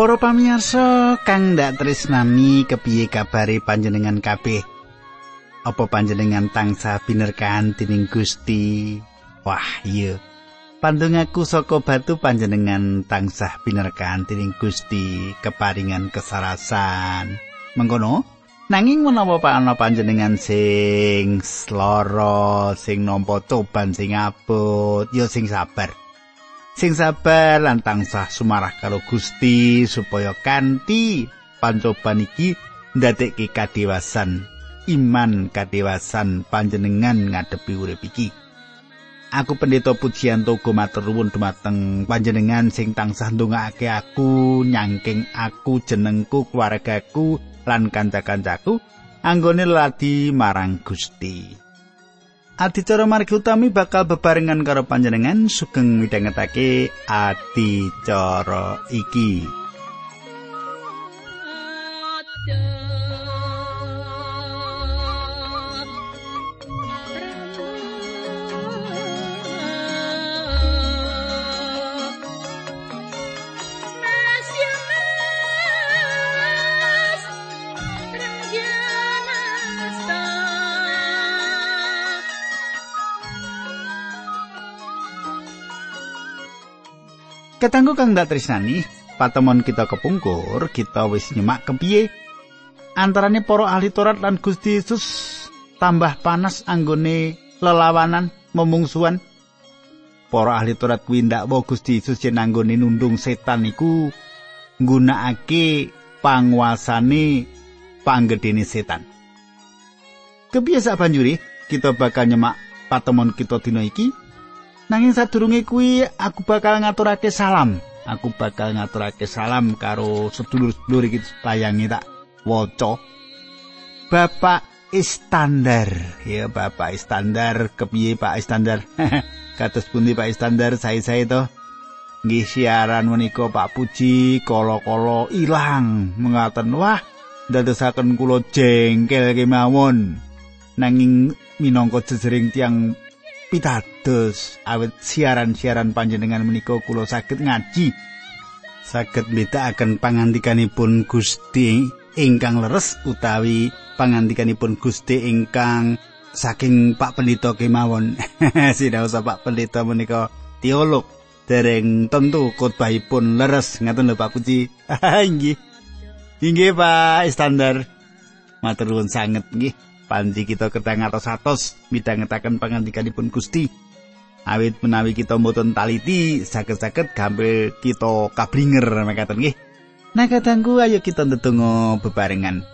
Para pamirsa kang ndak tresnani kepiye kabare panjenengan kabeh? Apa panjenengan tansah binerkahan dening Gusti? Wah, iya. Pandungaku saka batu panjenengan tansah binerkahan dening Gusti, keparingan kesarasan. Mengkono, nanging menawa ana panjenengan sing lara, sing nampa coban sing abot, ya sing sabar. Sing sabar lan tansah sumarah karo Gusti supaya kanthi pancoban iki ndadekke kadewasan iman kadewasan panjenengan ngadepi urip iki Aku pendeta pujian togo matur nuwun dumateng panjenengan sing tansah ndongaake aku nyangking aku jenengku keluargaku lan kanca-kancaku anggone ladi marang Gusti. Adicara margi utami bakal bebarengan karo panjenengan sugeng midhangetake adicara iki. Ketanggu kang dak tresnani, patemon kita kepungkur, kita wis nyemak kepiye? Antarane para ahli Taurat lan Gusti Yesus tambah panas anggone lelawanan memungsuan. Para ahli Taurat kuwi ndak wae Gusti Yesus yen anggone nundung setan iku. Nggunakake panguasane panggedene setan. Kepiye sak banjuri kita bakal nyemak patemon kita dina iki Nanging sadurunge kuwi aku bakal ngaturake salam. Aku bakal ngaturake salam karo sedulur-sedulur iki payangi tak waca. Bapak Istandar, ya Bapak Istandar, kepiye Pak Istandar? Kados pundi Pak Istandar saya-saya to? Nggih siaran menika Pak Puji kala-kala ilang mengaten wah ndadosaken kula jengkel kemawon. Nanging minangka jejering tiang pitados awet siaran-siaran panjenengan menika kula saged ngaji. Saged mbedakaken pangandikanipun Gusti ingkang leres utawi pangandikanipun Gusti ingkang saking Pak Pendeta kemawon. Sinau Pak Pendeta menika teolog dereng tentu khotbahipun leres. Ngaten lho Pak Puji. Inggih. Inggih Pak standar matur nuwun sanget nggih panji kita ketang atos atos midhangetaken pangandikanipun Gusti. Awit menawi kita mboten taliti saged-saged gampil kita kabringer mekaten nggih. Nah kadangku ayo kita ndedonga bebarengan.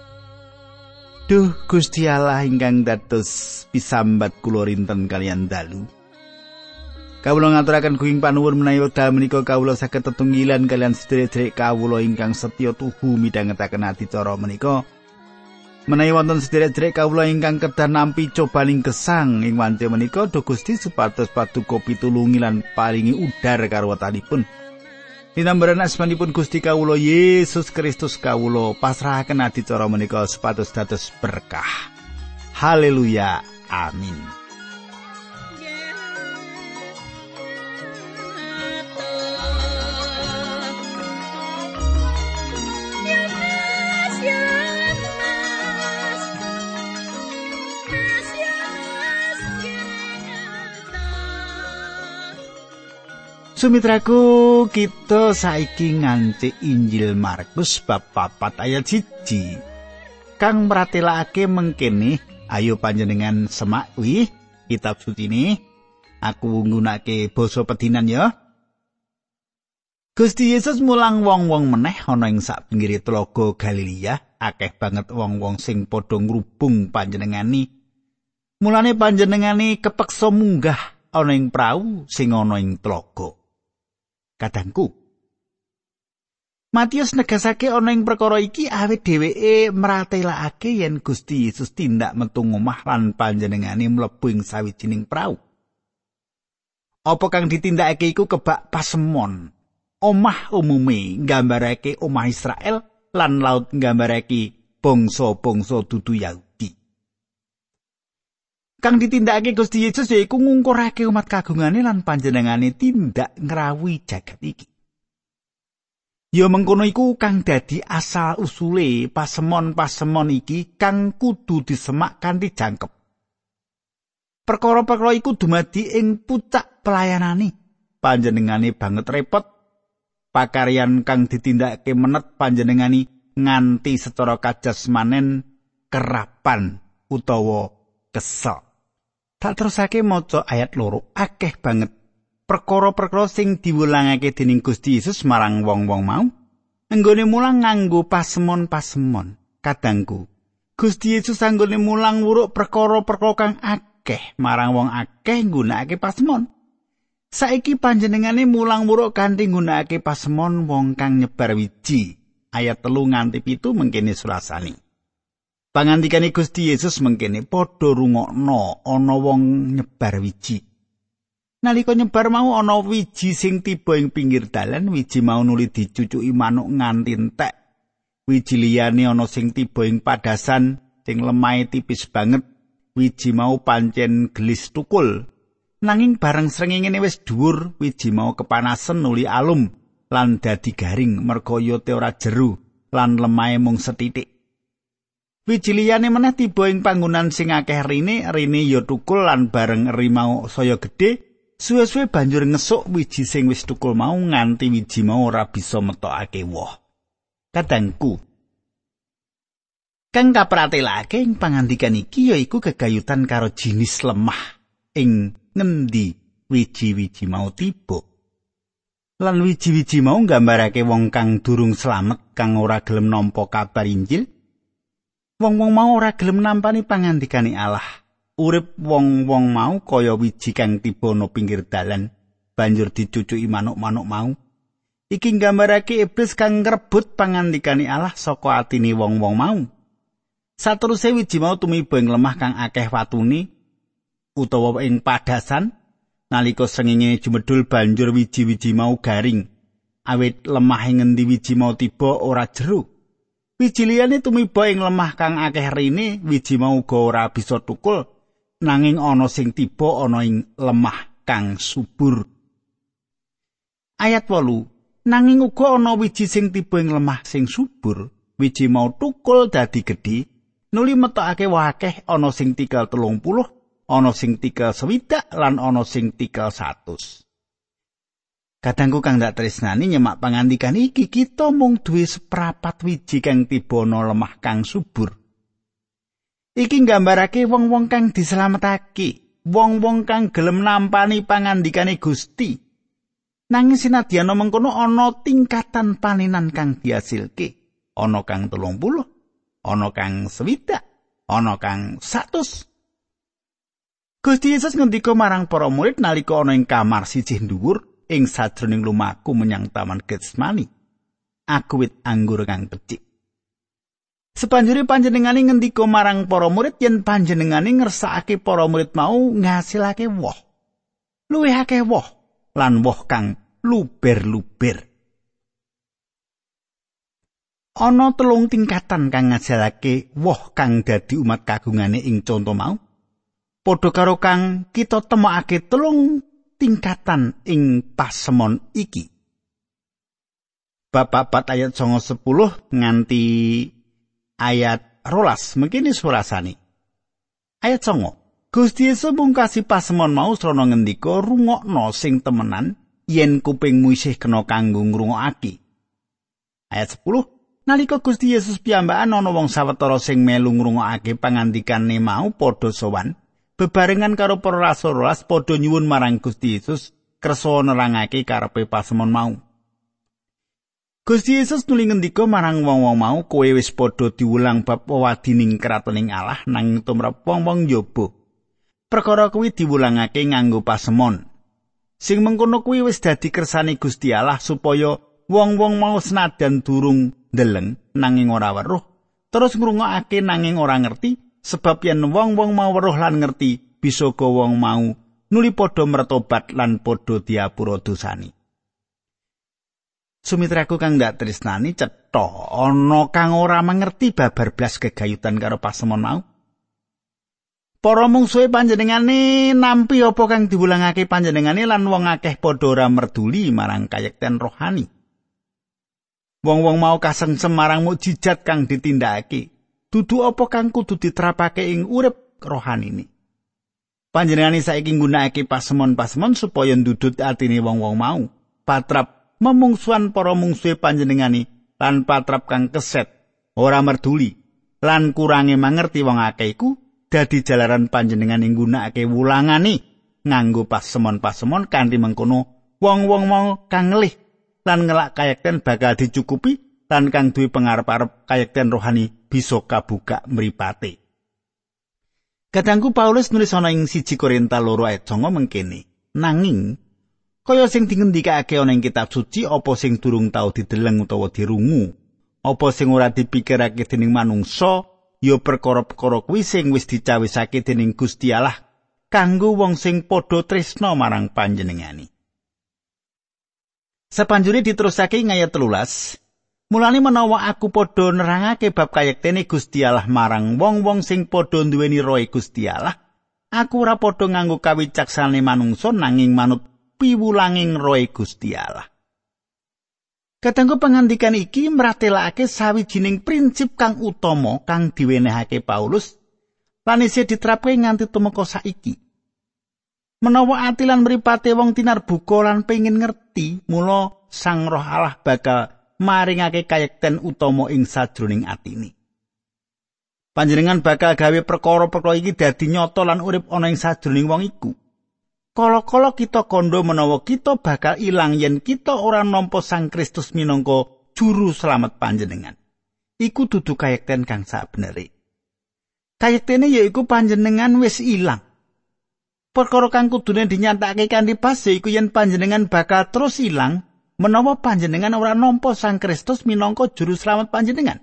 Duh Gusti Allah ingkang dados pisambat kula rinten kalian dalu. Kawula ngaturaken kuing panuwun menawi wekdal menika kawula saged tetunggilan kalian sedherek kawula ingkang setya tuhu midhangetaken adicara menika Menawi wonten sedherek-sedherek kawula ingkang kedah nampi cobaning gesang ing wanci menika do Gusti supados paduka pitulungi lan paringi udar karo wetanipun. Dinambaran asmanipun Gusti kawula Yesus Kristus kawula pasrahaken adicara menika supados dados berkah. Haleluya. Amin. Sumitraku kita saiki ngancik Injil Markus bab 4 ayat 1. Kang meratelake mengkene, ayo panjenengan semak wi kitab suci ini. Aku nggunakake basa pedinan ya. Gusti Yesus mulang wong-wong meneh ana ing sak pinggire tlaga Galilea, akeh banget wong-wong sing padha ngrubung panjenengani. Mulane panjenengani kepeksa munggah ana ing prau sing ana ing tlaga. Kadangku. Matius negasake ana ing perkara iki awit dheweke mratelakake yen Gusti Yesus tindak metu omah lan panjenengane mlebu ing sawijining prau. Apa kang ditindakake iku kebak pasemon. Omah umume nggambarake omah Israel lan laut nggambarake bangsa-bangsa dudu Yahudi. Kang ditindakake Gusti Yesus yaiku ngungkurake umat kagungane lan panjenengane tindak ngrawi jagat iki. Ya mengkono iku kang dadi asal usule pasemon-pasemon iki kang kudu disemak kanthi jangkep. Perkara-perkara iku dumadi ing pucak pelayanane. Panjenengane banget repot pakaryan kang ditindakake menet panjenengani nganti secara kajasmanen kerapan utawa kesel. Tak terusake maca ayat loro akeh banget. Perkara-perkara sing diwulangake dening Gusti Yesus marang wong-wong mau anggone mulang nganggo pasemon-pasemon. Kadangku Gusti Yesus anggone mulang wuruk perkara-perkara kang akeh marang wong akeh nggunakake pasemon. Saiki panjenengane mulang wuruk kanthi nggunakake pasemon wong kang nyebar wiji. Ayat telu nganti pitu mengkene surasani pangandikane Gusti Yesus mengkene padha rungokno ana wong nyebar wiji Nalika nyebar mau ana wiji sing tiba ing pinggir dalan, wiji mau nuli dicucuki manuk nganti entek. Wiji liyane ana sing tiba ing padasan sing lemahe tipis banget. Wiji mau pancen gelis tukul. Nanging bareng srengenge wis dhuwur, wiji mau kepanasan nuli alum lan dadi garing merga yote ora jeru lan lemahe mung setitik. Wiji liyane meneh tiba ing panggonan sing akeh rine, rine ya tukul lan bareng eri mau saya gedhe, Suwe-suwe banjur ngesuk wiji sing wis tukul mau nganti wiji mau ora bisa metokake woh. Kadangku. Kang kapratelake ing pangandikan iki yaiku kegayutan karo jinis lemah ing ngendi wiji-wiji mau tiba. Lan wiji-wiji mau nggambarake wong kang durung slamet kang ora gelem nampa kabar Injil. Wong-wong mau ora gelem nampani pangandikane Allah. urip wong-wong mau kaya wiji kang tiba no pinggir dalan banjur dicucuki manuk-manuk mau. Iki nggambarake iblis kang ngrebut pangandikane Allah saka atine wong-wong mau. Sateruse wiji mau tumiba ing lemah kang akeh watune utawa ing padasan nalika sengenge jumedul banjur wiji-wiji mau garing. Awit lemah ing ngendi wiji mau tiba ora jero wiji liyane tumiba ing lemah kang akeh rine wiji mau uga ora bisa tukul nanging ana sing tiba ana ing lemah kang subur. Ayat 8. Nanging uga ana wiji sing tiba ing lemah sing subur, wiji mau tukul dadi gedhi, nuli metokake wakeh ana sing tikel telung puluh, ana sing tikel swidak lan ana sing tikel satus. Kadangku kang dak tresnani nyemak pangandikan iki kita mung duwe seprapat wiji kang tiba ana lemah kang subur. Iki nggambarake wong-wong kang dislametake, wong-wong kang gelem nampani pangandikane Gusti. Nanging sinadyan mengkono ana tingkatan panenan kang diasilke. Ana kang 30, ana kang 60, ana kang 100. Gusti Yesus ngendika marang para murid nalika ana ing kamar siji dhuwur ing sajroning lumaku menyang Taman Getsemani. Aku wit anggur kang becik. Sepanjure panjenengane ngendika marang para murid yen panjenengane ngersakake para murid mau ngasilake woh. Luwih akeh woh lan woh kang luber-luber. Ana telung tingkatan kang ngasilake woh kang dadi umat kagungane ing conto mau. Padha karo kang kita temokake telung tingkatan ing pasemon iki. Bapak 4 ayat 10 nganti ayat rolas mungkin surasani. Ayat songo. Gusti Yesus mungkasi pasemon mau srana ngendika rungokno sing temenan yen kupingmu isih kena kanggo ngrungokake. Ayat 10. Nalika Gusti Yesus piyambakan ana wong sawetara sing melu ngrungokake pangandikane mau padha sowan, bebarengan karo para rasul padha nyuwun marang Gusti Yesus kersa nerangake karepe pasemon mau. Gusti Yesus nuli ngendika marang wong-wong mau kowe wis padha diulang bab wadining kratoning Allah nang tumrap wong-wong njaba. Perkara kuwi diwulangake nganggo pasemon. Sing mengkono kuwi wis dadi kersane Gusti Allah supaya wong-wong mau senadan durung ndeleng nanging ora weruh, terus ngrungokake nanging ora ngerti sebab yen wong-wong mau weruh lan ngerti bisa go wong mau nuli padha mertobat lan padha diapura dosane. Sumitraku kang ndak tresnani cetha ana kang ora mengerti babar blas kegayutan karo pasemon mau. Para mungsuhe panjenengane nampi apa kang diwulangake panjenengane lan wong akeh padha ora merduli marang kayekten rohani. Wong-wong mau kasengsem marang mukjizat kang ditindakake. Dudu apa kang kudu diterapake ing urip rohanine. Panjenengane saiki nggunakake pasemon-pasemon supaya ndudut atine wong-wong mau. Patrap memungsuan para mungsuhe panjenengane lan patrap kang keset ora merduli lan kurange mangerti wong akeh iku dadi jalaran panjenengan ing nggunakake wulangane nganggo pasemon-pasemon kanthi mengkono wong-wong mau kang ngelih lan ngelak kayekten bakal dicukupi lan kang duwe pangarep-arep kayekten rohani bisa kabuka mripate. Kadangku Paulus nulis ana ing siji Korinta loro ayat 9 mengkene. Nanging kaya sing dingendikake ana ing kitab suci apa sing durung tau dideleng utawa dirungu, apa sing ora dipikirake dening manungsa, ya perkara-perkara kuwi sing wis dicawisake dening Gusti Allah kanggo wong sing padha tresna marang panjenengani. Sapanjure diterusake ing ayat 13. Mulane menawa aku padha nerangake bab kayektene Gusti Allah marang wong-wong sing padha duweni roh Gusti Allah, aku ora padha nganggo kawicaksanane manungsa nanging manut piwulanging roh Gusti Allah. Katanggu pangandikan iki mratelake sawijining prinsip kang utama kang diwenehake Paulus lan isih diterapke nganti tumeka saiki. Menawa atilan mripate wong tinarbuka lan pengin ngerti, mula Sang Roh Allah bakal maringake kayekten utama ing sajroning atine. Panjenengan bakal gawe perkara-perkara iki dadi nyata lan urip ana ing sajroning wong iku. Kala-kala kita kondo menawa kita bakal ilang yen kita ora nampa Sang Kristus minangka juru selamat panjenengan. Iku dudu kayekten kang sabenere. Kayektene yaiku panjenengan wis ilang. perkara kang kudune dinyatakake kanthi pas iku yen panjenengan bakal terus ilang menawa panjenengan ora nampa Sang Kristus minangka juru slamet panjenengan.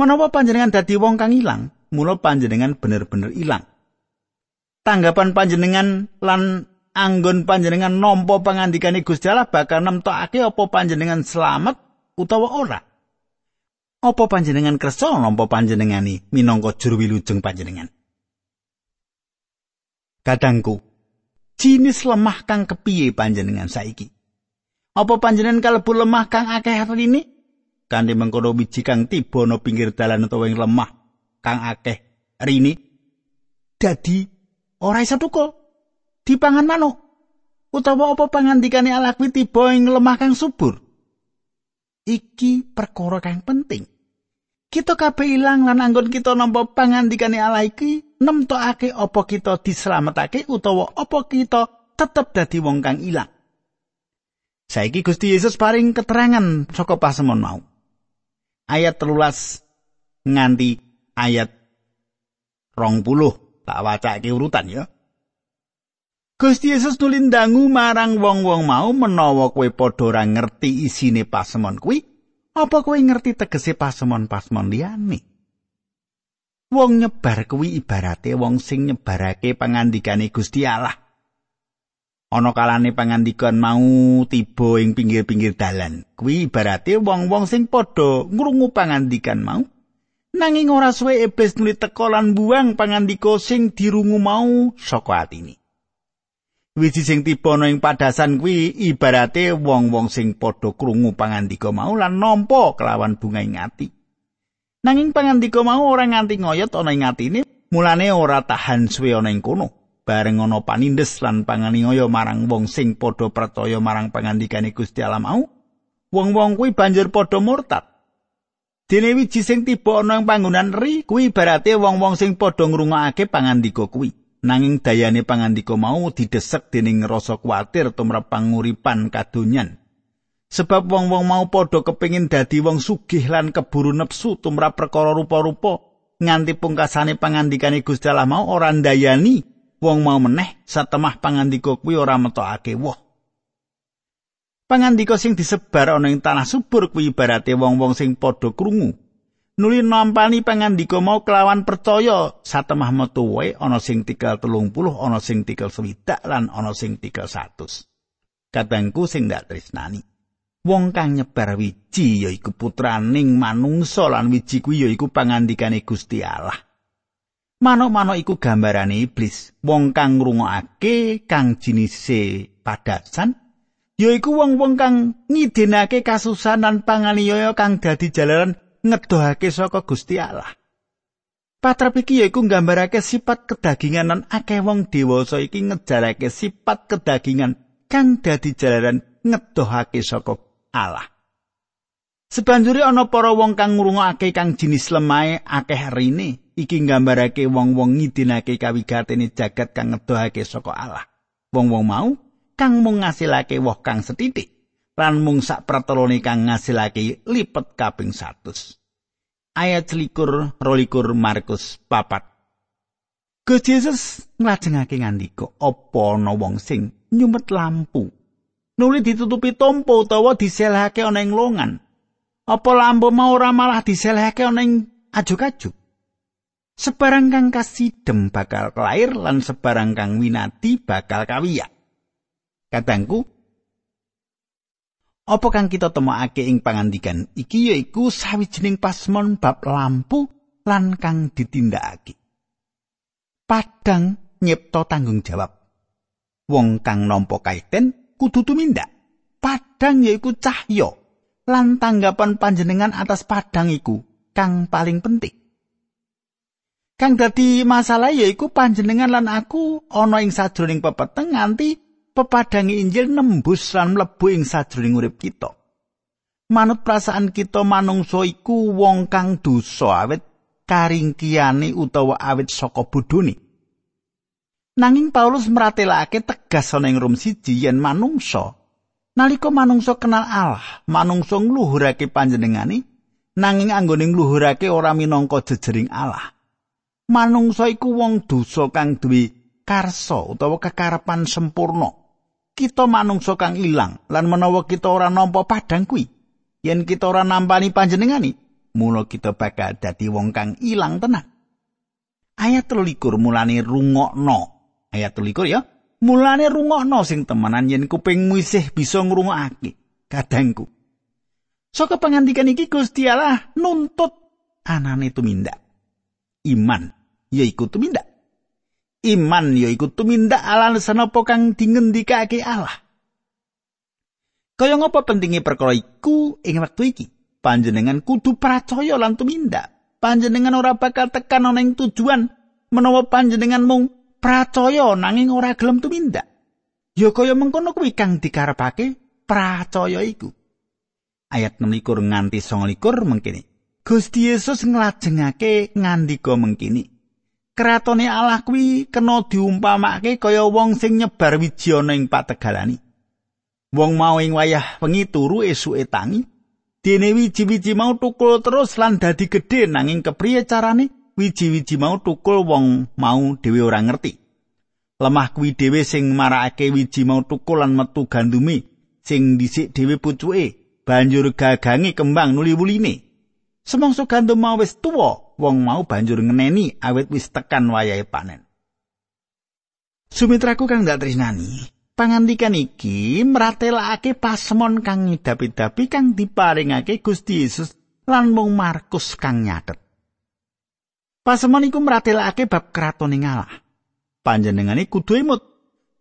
Menawa panjenengan dadi wong kang ilang, mula panjenengan bener-bener ilang. Tanggapan panjenengan lan anggon panjenengan nampa pangandikane Gusti Allah bakal nemtokake apa panjenengan slamet utawa ora. Apa panjenengan kersa nampa panjenengani minangka juru wilujeng panjenengan? Kadangku, jinis lemah kang kepiye panjenengan saiki? Apa panjenengan kalebu lemah kang akeh ini? Kanthi mengkono wiji kang tiba no pinggir dalan utawa ing lemah kang akeh rini dadi ora isa tukul dipangan manuk utawa apa pangandikane Allah kuwi tiba ing lemah kang subur iki perkara kang penting kita kabeh ilang lan anggon kita nampa pangandikane Allah iki nemtokake apa kita dislametake utawa apa kita tetep dadi wong kang ilang. Saiki Gusti Yesus paring keterangan saka pasemon mau. Ayat telulas nganti ayat rong puluh tak wacake urutan ya. Gusti Yesus nulindangu marang wong-wong mau menawa kowe padha ora ngerti isine pasemon kuwi, apa kowe ngerti tegese pasemon-pasemon liyane? Wong nyebar kuwi ibarate wong sing nyebarake pangandikane Gusti Allah. Ana kalane pangandikan mau tiba ing pinggir-pinggir dalan. Kuwi ibarate wong-wong sing padha ngrungu pangandikan mau. Nanging ora suwe iblis nuli teka lan buang pangandika sing dirungu mau saka atine. Wiji sing tiba ana ing padasan kuwi ibarate wong-wong sing padha krungu pangandika mau lan nampa kelawan bunga ing ati. Nanging pangandika mau ora nganti ngoyot ana ing atine, mulane ora tahan suwe ana ing kono. Bareng ana panindes lan panganiaya marang wong sing padha percaya marang pangandikane Gusti Allah mau, wong-wong kuwi banjur padha murtad. Dene wiji sing tiba ana ing panggonan ri kuwi ibarate wong-wong sing padha ngrungokake pangandika kuwi. Nanging dayane pangandika mau didesek dening rasa kuwatir tumrap panguripan kadonyan. Sebab wong-wong mau padha kepingin dadi wong sugih lan keburu nepsu tumrap perkara rupa-rupa nganti pungkasane pangandikane Gusti Allah mau ora ndayani wong mau meneh satemah pangandika kuwi ora metokake woh. Pangandika sing disebar ana ing tanah subur kuwi ibarate wong-wong sing padha krungu. Nuli nampani pangandika mau kelawan percaya satemah metu wae ana sing tikel 30, ana sing tikel 60 lan ana sing tikel 100. Kadangku sing ndak tresnani. wong kang nyebar wiji yaiku putraning manungsa lan wiji kuwi yaiku pangandikane Gusti Allah. Manuk-manuk iku gambarane iblis, wong kang ngrungokake kang jinise padasan yaiku wong-wong kang ngidinake kasusahan lan panganiaya kang dadi jalaran ngedohake saka Gusti Allah. Patrap iki yaiku nggambarake sifat kedagingan lan akeh wong dewasa iki ngejarake sifat kedagingan kang dadi jalaran ngedohake saka Allah. Sebanjuri ana para wong kang ngrungokake kang jinis lemahe akeh rine iki nggambarake wong-wong ngidinake kawigatene jagat kang ngedohake saka Allah. Wong-wong mau kang mung ngasilake woh kang setitik lan mung sak pratolone kang ngasilake lipet kaping 100. Ayat selikur rolikur Markus papat. Gusti Yesus nglajengake ngandika, "Apa ana wong sing nyumet lampu? Nuli ditutupi tompo utawa diselehake ana ing longan? Apa lampu mau ora malah diselehake ana ing ajuk-ajuk? Sebarang kang kasidem bakal kelair lan sebarang kang winati bakal kawiyak." Katangku, apa kang kita temokake ing pangandikan iki yaiku sawijining pasmon bab lampu lan kang ditindakake. Padang nyipta tanggung jawab. Wong kang nampa kaiten kudu tumindak. Padang yaiku cahya lan tanggapan panjenengan atas padang iku kang paling penting. Kang dadi masalah yaiku panjenengan lan aku ana ing sajroning pepeteng nganti pepadangi Injil nembus lan mlebu ing sajroning urip kita. Manut perasaan kita manungsa iku wong kang dosa awet karingkiyane utawa awet saka bodhone. Nanging Paulus meratelake tegas ana ing Rom siji yen manungsa nalika manungsa kenal Allah, manungsa ngluhurake panjenengane nanging anggone ngluhurake ora minangka jejering Allah. Manungsa iku wong dosa kang duwe karsa utawa kekarepan sempurna. kita manungsa kang ilang lan menawa kita ora nampa padang kuwi yen kita ora nampani panjenengani mula kita bakal dadi wong kang ilang tenan. Ayat 23 mulane rungokno. Ayat 23 ya. Mulane rungokno sing temenan yen kupingmu isih bisa ngrungokake kadangku. Saka pangandikan iki Gusti Allah nuntut anane tumindak iman yaiku tumindak iman yaiku tumindak alan sanapa kang dingendikake Allah. Kaya ngapa pentinge perkara iku ing wektu iki? Panjenengan kudu percaya lan tumindak. Panjenengan ora bakal tekan ana ing tujuan menawa panjenengan mung percaya nanging ora gelem tumindak. Ya kaya mengkono kuwi kang dikarepake percaya iku. Ayat 16 nganti 29 mengkini. Gusti Yesus nglajengake ngandika mengkini. kratone Allah kuwi kena diumpamake kaya wong sing nyebar wiji ana ing pategalani. Wong mau ing wayah wengi turu esuke tangi, dene wiji-wiji mau tukul terus lan dadi gedhe nanging kepriye carane wiji-wiji mau tukul wong mau dhewe ora ngerti. Lemah kuwi dhewe sing marakake wiji mau tukul lan metu gandume sing dhisik dhewe pucuke banjur gagangi kembang nuli-wuline. Semangsa gandum mau wis tuwa, wong mau banjur ngeneni awit wis tekan wayahe panen. Sumitraku kang dak tresnani, pangandikan iki mratelakake pasemon kang ngidapi-dapi kang diparingake Gusti Yesus lan mung Markus kang nyatet. Pasemon iku mratelakake bab kratone Allah. Panjenengane kudu imut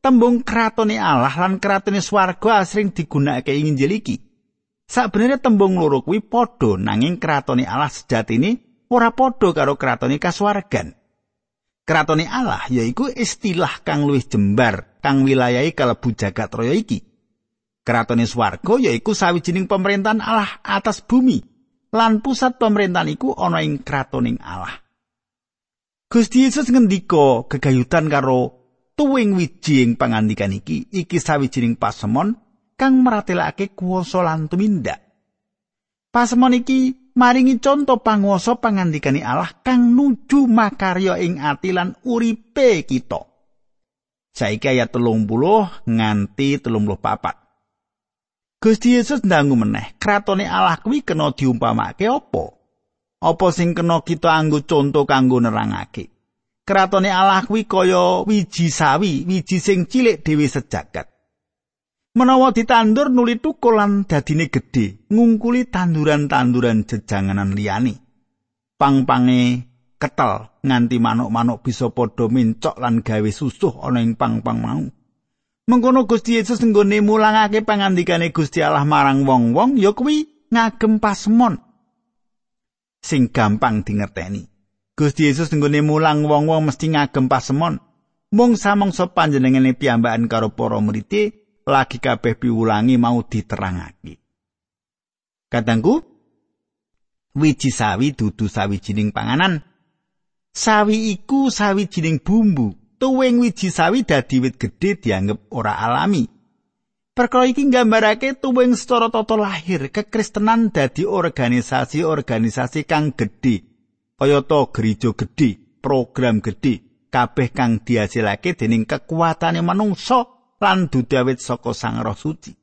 tembung kratone Allah lan kratone swarga asring digunakake ing Injil iki. Sabenere tembung loro kuwi padha nanging kratone Allah sejatine ora padha karo kratone kasuwargan. Kratone Allah yaiku istilah kang luwih jembar kang wilayahe kalebu jagat raya iki. Kratone swarga yaiku sawijining pemerintahan Allah atas bumi lan pusat pemerintahan iku ana ing kratoning Allah. Gusti Yesus ngendika gegayutan karo tuwing wiji ing pangandikan iki iki sawijining pasemon kang maratelake kuwasa lan tumindak. Pasemon iki maringi conto panguwasa pangandikane Allah kang nuju makarya ing ati lan uripe kita. Saiki ayat 30 nganti 34. Gusti Yesus ndangu meneh, kratone Allah kuwi kena diumpamake apa? Apa sing kena kita anggo conto kanggo nerangake? Kratone Allah kuwi kaya wiji sawi, wiji sing cilik dhewe sejagat. Menawa ditandur nuli tukul lan dadine gedhe ngungkuli tanduran-tanduran jejanganan liyane pang-pange ketel nganti manuk-manuk bisa padha mincok lan gawe susuh ana ing pang-pang mau Mengkono Gusti Yesus nggone mulangake pangandikane Gusti Allah marang wong-wong ya kuwi ngagem pasemon sing gampang dingerteni. Gusti Yesus nggone mulang wong-wong mesti ngagem pasemon. Mung samangsa panjenengane piyambakan karo para murid lagi kabeh piwulangi mau diterangake. Katangku, wiji sawi dudu sawijining panganan. Sawi iku sawijining bumbu. Tuwing wiji sawi dadi wit gedhe dianggep ora alami. Perkara iki nggambarake tuwing secara tata lahir kekristenan dadi organisasi-organisasi kang gedhe. Kayata gereja gedhe, program gedhe, kabeh kang dihasilake dening kekuatane manungsa lan dudawit saka Sang Roh Suci.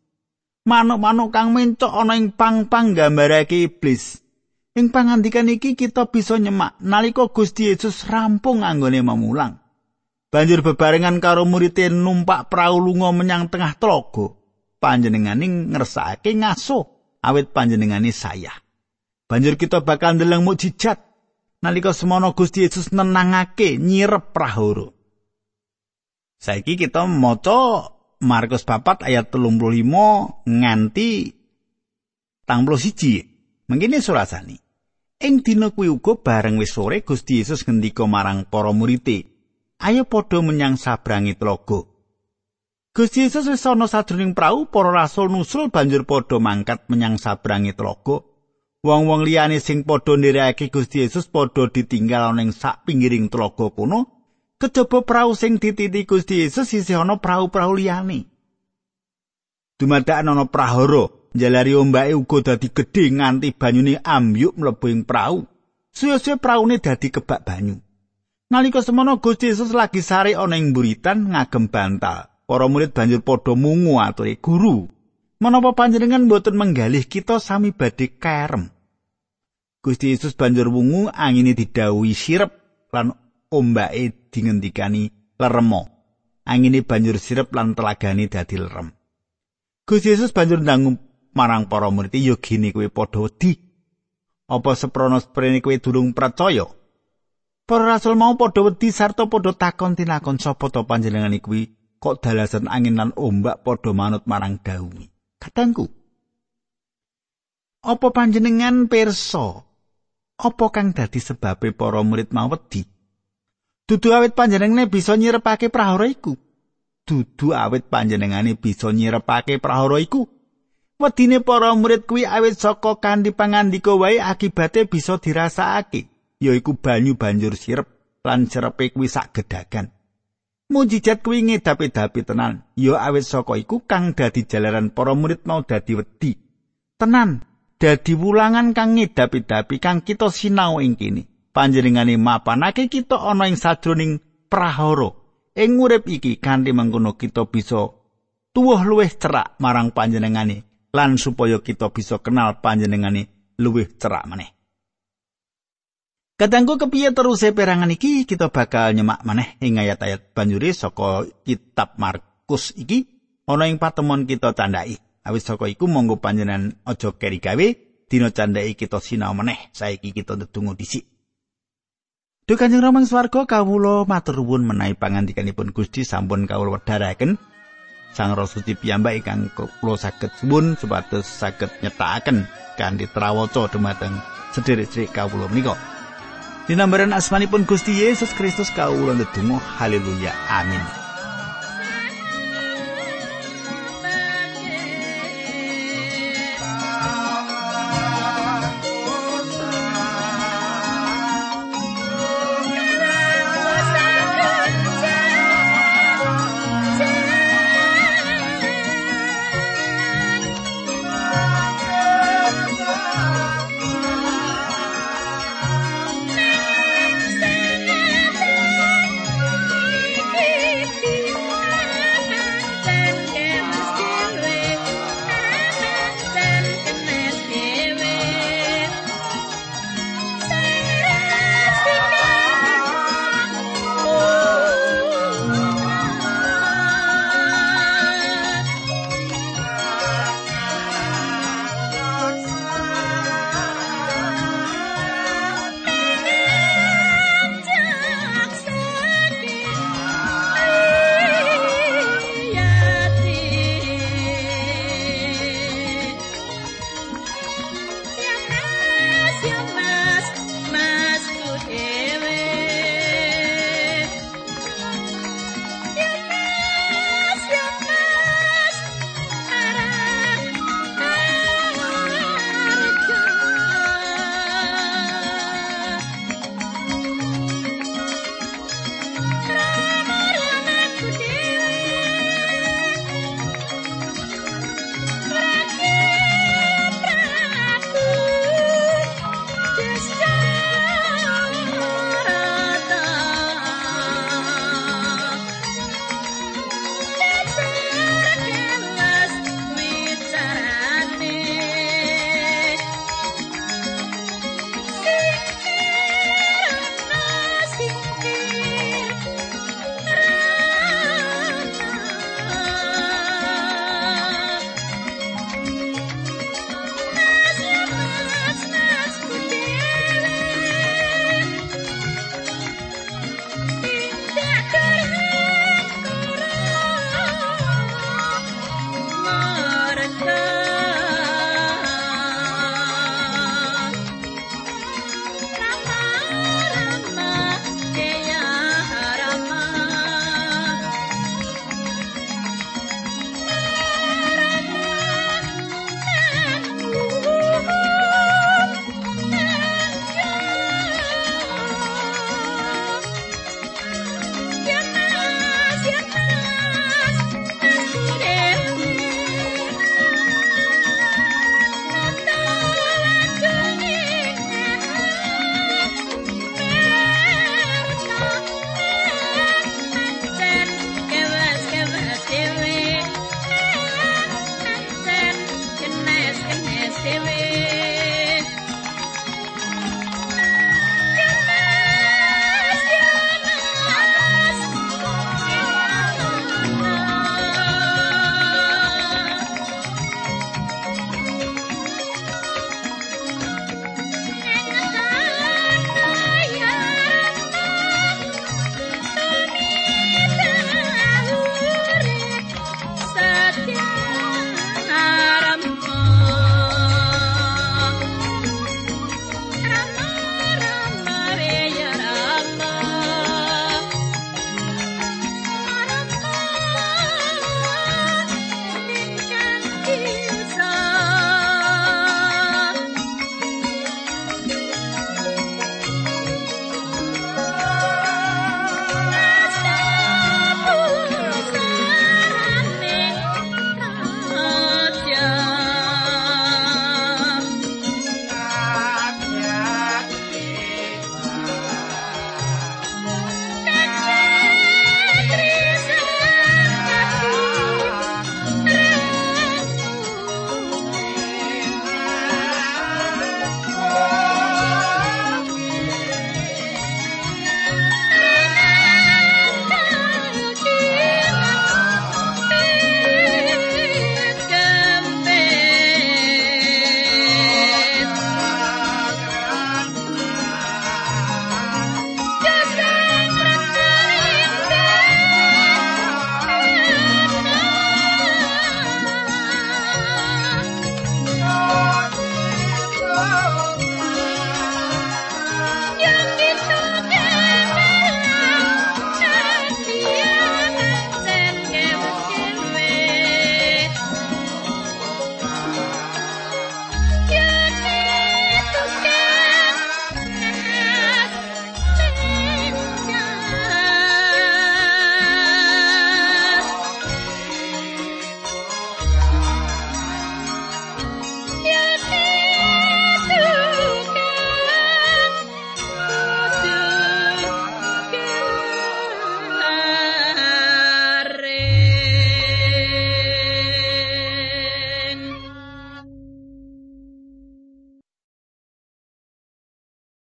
Manuk-manuk kang mencok ana ing pang-pang gambarake iblis. Ing pangandikan iki kita bisa nyemak nalika Gusti Yesus rampung anggone memulang. Banjur bebarengan karo murid numpak prau lunga menyang tengah telaga. Panjenengane ngersakake ngaso awit panjenengane saya. Banjur kita bakal ndeleng mukjizat nalika semono Gusti Yesus nenangake nyirep prahara. Saiki kita maca Markus 4 ayat 35 nganti tang siji. Mengkene surasani. Ing dina kuwi uga bareng wis sore Gusti Yesus ngendika marang para murid Ayo padha menyang sabrangi tlaga. Gusti Yesus wis ana sadurung prau, para rasul nusul banjur padha mangkat menyang sabrangi tlaga. Wong-wong liyane sing padha ndereke Gusti Yesus padha ditinggal ana ing sak pinggiring tlaga kono, kejaba prau sing dititi Gusti Yesus isih ana prau-prau liyane. Dumadakan ana prahara, njalari ombake uga dadi gedhe nganti banyune ambyuk mlebu ing prau. Suwe-suwe praune dadi kebak banyu. Nalika semono Gusti Yesus lagi sare ana ing buritan ngagem bantal. Para murid banjur padha mungu aturi guru. Menapa panjenengan boten menggalih kita sami badhe kerem? Gusti Yesus banjur wungu angine didhawuhi sirep lan ombake dingendikani leremo. Angine banjur sirep lan telagane dadi lerem. Gusti Yesus banjur ndangu marang para murid, "Yo gini kowe padha wedi. Apa seprono sprene kowe durung percaya?" Para rasul mau padha wedi sarta padha takon tinakon sapa to panjenengan kuwi kok dalasan angin lan ombak padha manut marang dawuh. Katangku. Apa panjenengan pirsa? Apa kang dadi sebabe para murid mau wedi? Dudu awit panjenengane bisa nyirepake prahara iku. Dudu awit panjenengane bisa nyirepake prahara iku. Wedine para murid kuwi awit saka kanthi pangandika wae akibate bisa dirasakake, yaiku banyu banjur sirep lan sirepe kuwi sak gedagan. Mujizat kuwi ngedapi-dapi tenan. Ya awit saka iku kang dadi jalaran para murid mau dadi wedi. Tenan, dadi wulangan kang ngedapi-dapi kang kita sinau ing kene. Panjenengane mapanake kita ana ing sajroning prahara. Ing urip iki kanthi mengkono kita bisa tuwuh luwih cerak marang panjenengane lan supaya kita bisa kenal panjenengane luwih cerak maneh. Kadangku kepiye terus perangan iki kita bakal nyemak maneh ing ayat-ayat banjuri saka kitab Markus iki ana ing patemon kita candhaki. Awis saka iku monggo panjenengan aja keri gawe dina candhaki kita sinau maneh saiki kita ndedonga dhisik. Duh Kanjeng Rama swarga kawula matur nuwun menawi pangandikanipun Gusti sampun kawula wedharaken. Sang Rasuti piyambak ingkang kula saged suwun supados saged nyetakaken kanthi trawaca dumateng sederek-sederek kawula menika. Dinambaran asmanipun Gusti Yesus Kristus kawula ndedonga haleluya. Amin